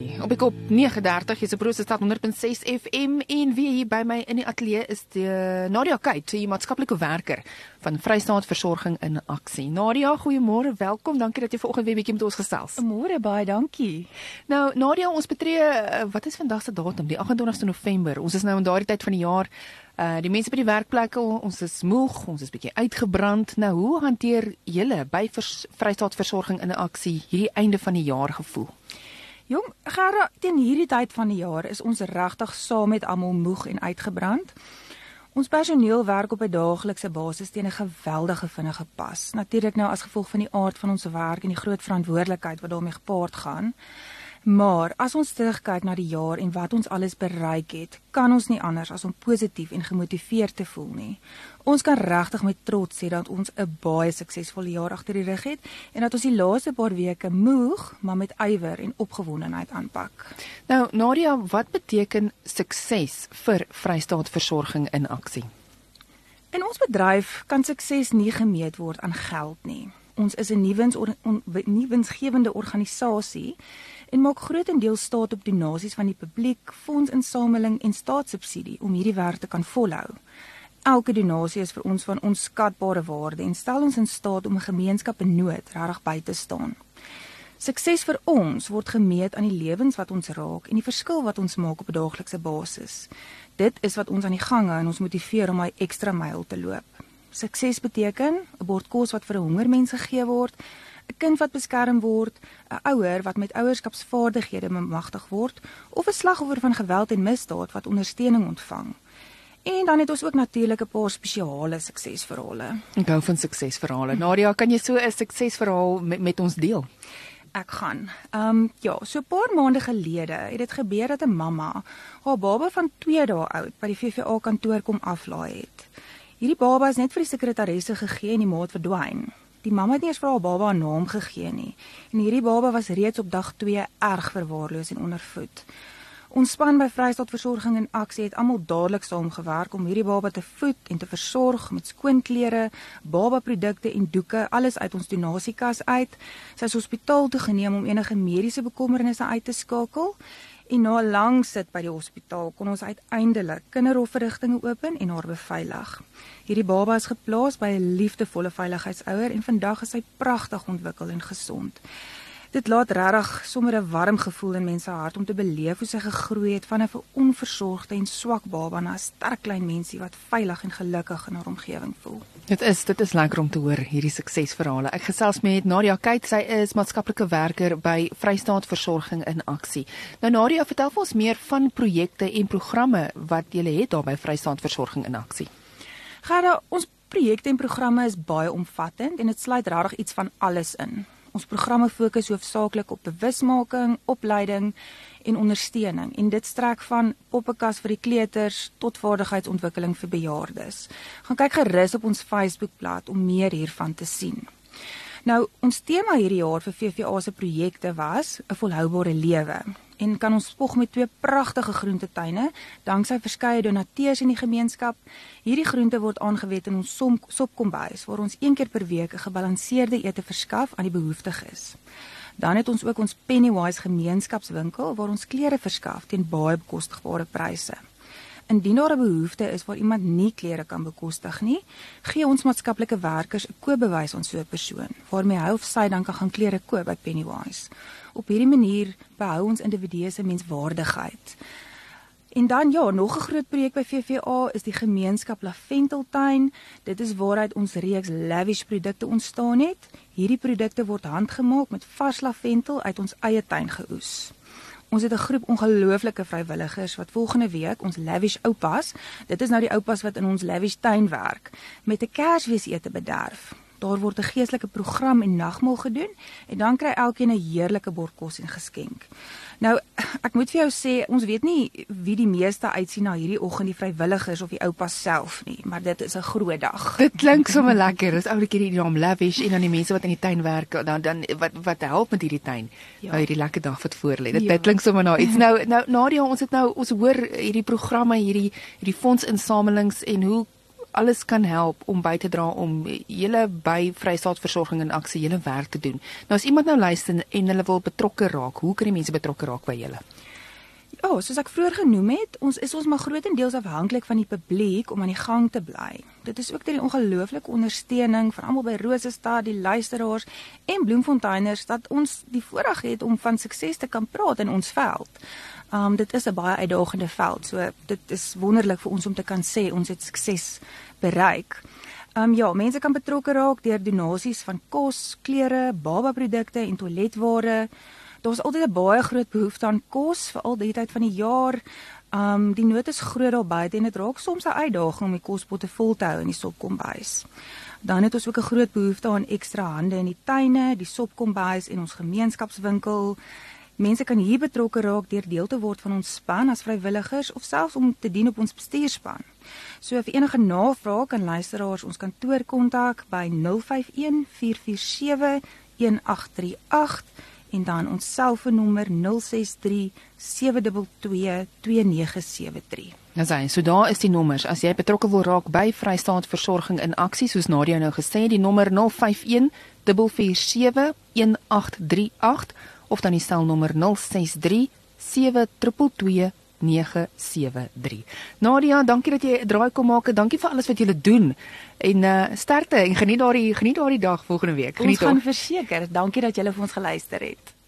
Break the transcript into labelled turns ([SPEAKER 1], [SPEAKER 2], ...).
[SPEAKER 1] Op ek op 39 is 'n broose stad 100.6 FM en wie hier by my in die ateljee is die Nadia Kate, die maatskaplike werker van Vrystaat Versorging in Aksie. Nadia, goeiemôre, welkom. Dankie dat jy vanoggend weer bietjie met ons gesels.
[SPEAKER 2] Môre baie dankie.
[SPEAKER 1] Nou Nadia, ons betree eh, wat is vandag se datum? Die 28ste November. Ons is nou in daardie tyd van die jaar. Uh die mense by die werkplekke, ons is moeg, ons is bietjie uitgebrand. Nou hoe hanteer julle by vers, Vrystaat Versorging in Aksie hierdie einde van die jaar gevoel?
[SPEAKER 2] Jong, Gerda, teen hierdie tyd van die jaar is ons regtig saam met almal moeg en uitgebrand. Ons personeel werk op 'n daaglikse basis teen 'n geweldige vinnige pas. Natuurlik nou as gevolg van die aard van ons werk en die groot verantwoordelikheid wat daarmee gepaard gaan. Maar as ons terugkyk na die jaar en wat ons alles bereik het, kan ons nie anders as om positief en gemotiveerd te voel nie. Ons kan regtig met trots sê dat ons 'n baie suksesvolle jaar agter die rug het en dat ons die laaste paar weke moeg, maar met ywer en opgewondenheid aanpak.
[SPEAKER 1] Nou Nadia, wat beteken sukses vir Vrystaat Versorging in Aksie?
[SPEAKER 2] In ons bedryf kan sukses nie gemeet word aan geld nie. Ons is 'n nuwens nuwensgewende organisasie en maak grootendeels staat op donasies van die publiek, fondsinsameling en staatssubsidie om hierdie werk te kan volhou. Elke donasie is vir ons van onskatbare waarde en stel ons in staat om 'n gemeenskap in nood regtig by te staan. Sukses vir ons word gemeet aan die lewens wat ons raak en die verskil wat ons maak op 'n daaglikse basis. Dit is wat ons aan die gang hou en ons motiveer om daai ekstra myl te loop. Sukses beteken 'n bord kos wat vir 'n honger mens gegee word, 'n kind wat beskerm word, 'n ouer wat met ouerskapsvaardighede bemagtig word of 'n slagoffer van geweld en misdaad wat ondersteuning ontvang. En dan het ons ook natuurlik 'n paar spesiale suksesverhale.
[SPEAKER 1] Ek hou van suksesverhale. Nadia, kan jy so 'n suksesverhaal met, met ons deel?
[SPEAKER 2] Ek gaan. Ehm um, ja, so 'n paar maande gelede het dit gebeur dat 'n mamma haar baba van 2 dae oud by die VVA kantoor kom aflaai het. Hierdie baba is net vir die sekretaresse gegee en die maat verdwyn. Die mamma het nie eens vir haar baba 'n naam gegee nie. En hierdie baba was reeds op dag 2 erg verwaarloos en ondervoed. Ons span by Vrystaat Versorging en Aksie het almal dadelik saamgewerk om hierdie baba te voed en te versorg met skoon klere, babaprodukte en doeke, alles uit ons donasiekas uit. Sy is hospitaal toe geneem om enige mediese bekommernisse uit te skakel. En na 'n lang sit by die hospitaal kon ons uiteindelik kinderhofverrigtinge open en haar beveilig. Hierdie baba is geplaas by 'n liefdevolle veiligheidsouer en vandag is hy pragtig ontwikkel en gesond. Dit laat regtig sommer 'n warm gevoel in mense hart om te beleef hoe sy gegroei het van 'n onversorgde en swak baba na 'n sterk klein mensie wat veilig en gelukkig in haar omgewing voel.
[SPEAKER 1] Dit is dit is lekker om te hoor hierdie suksesverhale. Ek gesels met Nadia Keit, sy is maatskaplike werker by Vrystaat Versorging in Aksie. Nou Nadia, vertel vir ons meer van projekte en programme wat jy het daar by Vrystaat Versorging in Aksie.
[SPEAKER 2] Gerda, ons projekte en programme is baie omvattend en dit sluit regtig iets van alles in. Ons programme fokus hoofsaaklik op bewusmaking, opleiding en ondersteuning en dit strek van poppekas vir die kleuters tot vaardigheidsontwikkeling vir bejaardes. Gaan kyk gerus op ons Facebookblad om meer hiervan te sien. Nou, ons tema hierdie jaar vir VVA se projekte was 'n volhoubare lewe en kan ons spog met twee pragtige groentetuine danksy verskeie donateurs in die gemeenskap. Hierdie groente word aangewend in ons sopkombuis waar ons een keer per week 'n gebalanseerde ete verskaf aan die behoeftiges. Dan het ons ook ons Pennywise gemeenskapswinkel waar ons klere verskaf teen baie bekostigbare pryse. Indien daar 'n behoefte is waar iemand nie klere kan bekostig nie, gee ons maatskaplike werkers 'n koopbewys aan so 'n persoon waarmee hy of sy dan kan gaan klere koop by Pennywise. Op hierdie manier behou ons individue se menswaardigheid. En dan ja, nog 'n groot projek by VVA is die gemeenskap Laventeltuin. Dit is waaruit ons reeks lavish produkte ontstaan het. Hierdie produkte word handgemaak met vars laventel uit ons eie tuin geoes. Ons het 'n groep ongelooflike vrywilligers wat volgende week ons Lavish Oupas, dit is nou die oupas wat in ons Lavish tuin werk, met 'n Kersfeesete bederf. Daar word 'n geestelike program en nagmaal gedoen en dan kry elkeen 'n heerlike bord kos en geskenk. Nou, ek moet vir jou sê, ons weet nie wie die meeste uitsien na hierdie oggend die vrywilligers of die oupas self nie, maar dit is 'n groot dag.
[SPEAKER 1] Dit klink sommer lekker. Dis oulik hierdie naam Lavish en dan die mense wat in die tuin werk, dan dan wat wat help met hierdie tuin. Ja. Nou hierdie lekker dag wat voor lê. Dit, ja. dit klink sommer na iets. Nou nou Nadia, ons het nou ons hoor hierdie programme, hierdie hierdie fondsinsamelings en hoe alles kan help om by te dra om julle by Vrystaatsversorging in aksie julle werk te doen. Nou as iemand nou luister en hulle wil betrokke raak, hoe kan die mense betrokke raak by julle?
[SPEAKER 2] Ja, oh, soos ek vroeër genoem het, ons is ons maar grootendeels afhanklik van die publiek om aan die gang te bly. Dit is ook deur die ongelooflike ondersteuning van almal by Rosestad, die luisteraars en Bloemfonteiners dat ons die voorreg het om van sukses te kan praat in ons veld. Um dit is 'n baie uitdagende veld. So dit is wonderlik vir ons om te kan sê ons het sukses bereik. Um ja, mense kan betrokke raak deur donasies van kos, klere, babaprodukte en toiletware. Daar's altyd 'n baie groot behoefte aan kos vir al die tyd van die jaar. Um die nood is groot daar buite en dit raak soms 'n uitdaging om die kospotte vol te hou in die sopkombuis. Dan het ons ook 'n groot behoefte aan ekstra hande in die tuine, die sopkombuis en ons gemeenskapswinkel. Mense kan hier betrokke raak deur deel te word van ons span as vrywilligers of selfs om te dien op ons bestuurspan. So vir enige navrae kan luisteraars ons kantoor kontak by 051 447 1838 en dan ons selfoonnommer 063 722 2973.
[SPEAKER 1] Nou sien, so daar is die nommers. As jy betrokke wil raak by Vrystaat Versorging in Aksie, soos Nadia nou gesê het, die nommer 051 447 1838 of dan die selnommer 063 722 973. Nadia, dankie dat jy 'n draai kom maak. Dankie vir alles wat jy doen. En uh sterkte en geniet daardie geniet daardie dag volgende week. Geniet
[SPEAKER 2] ons gaan verseker. Dankie dat jy vir ons geluister het.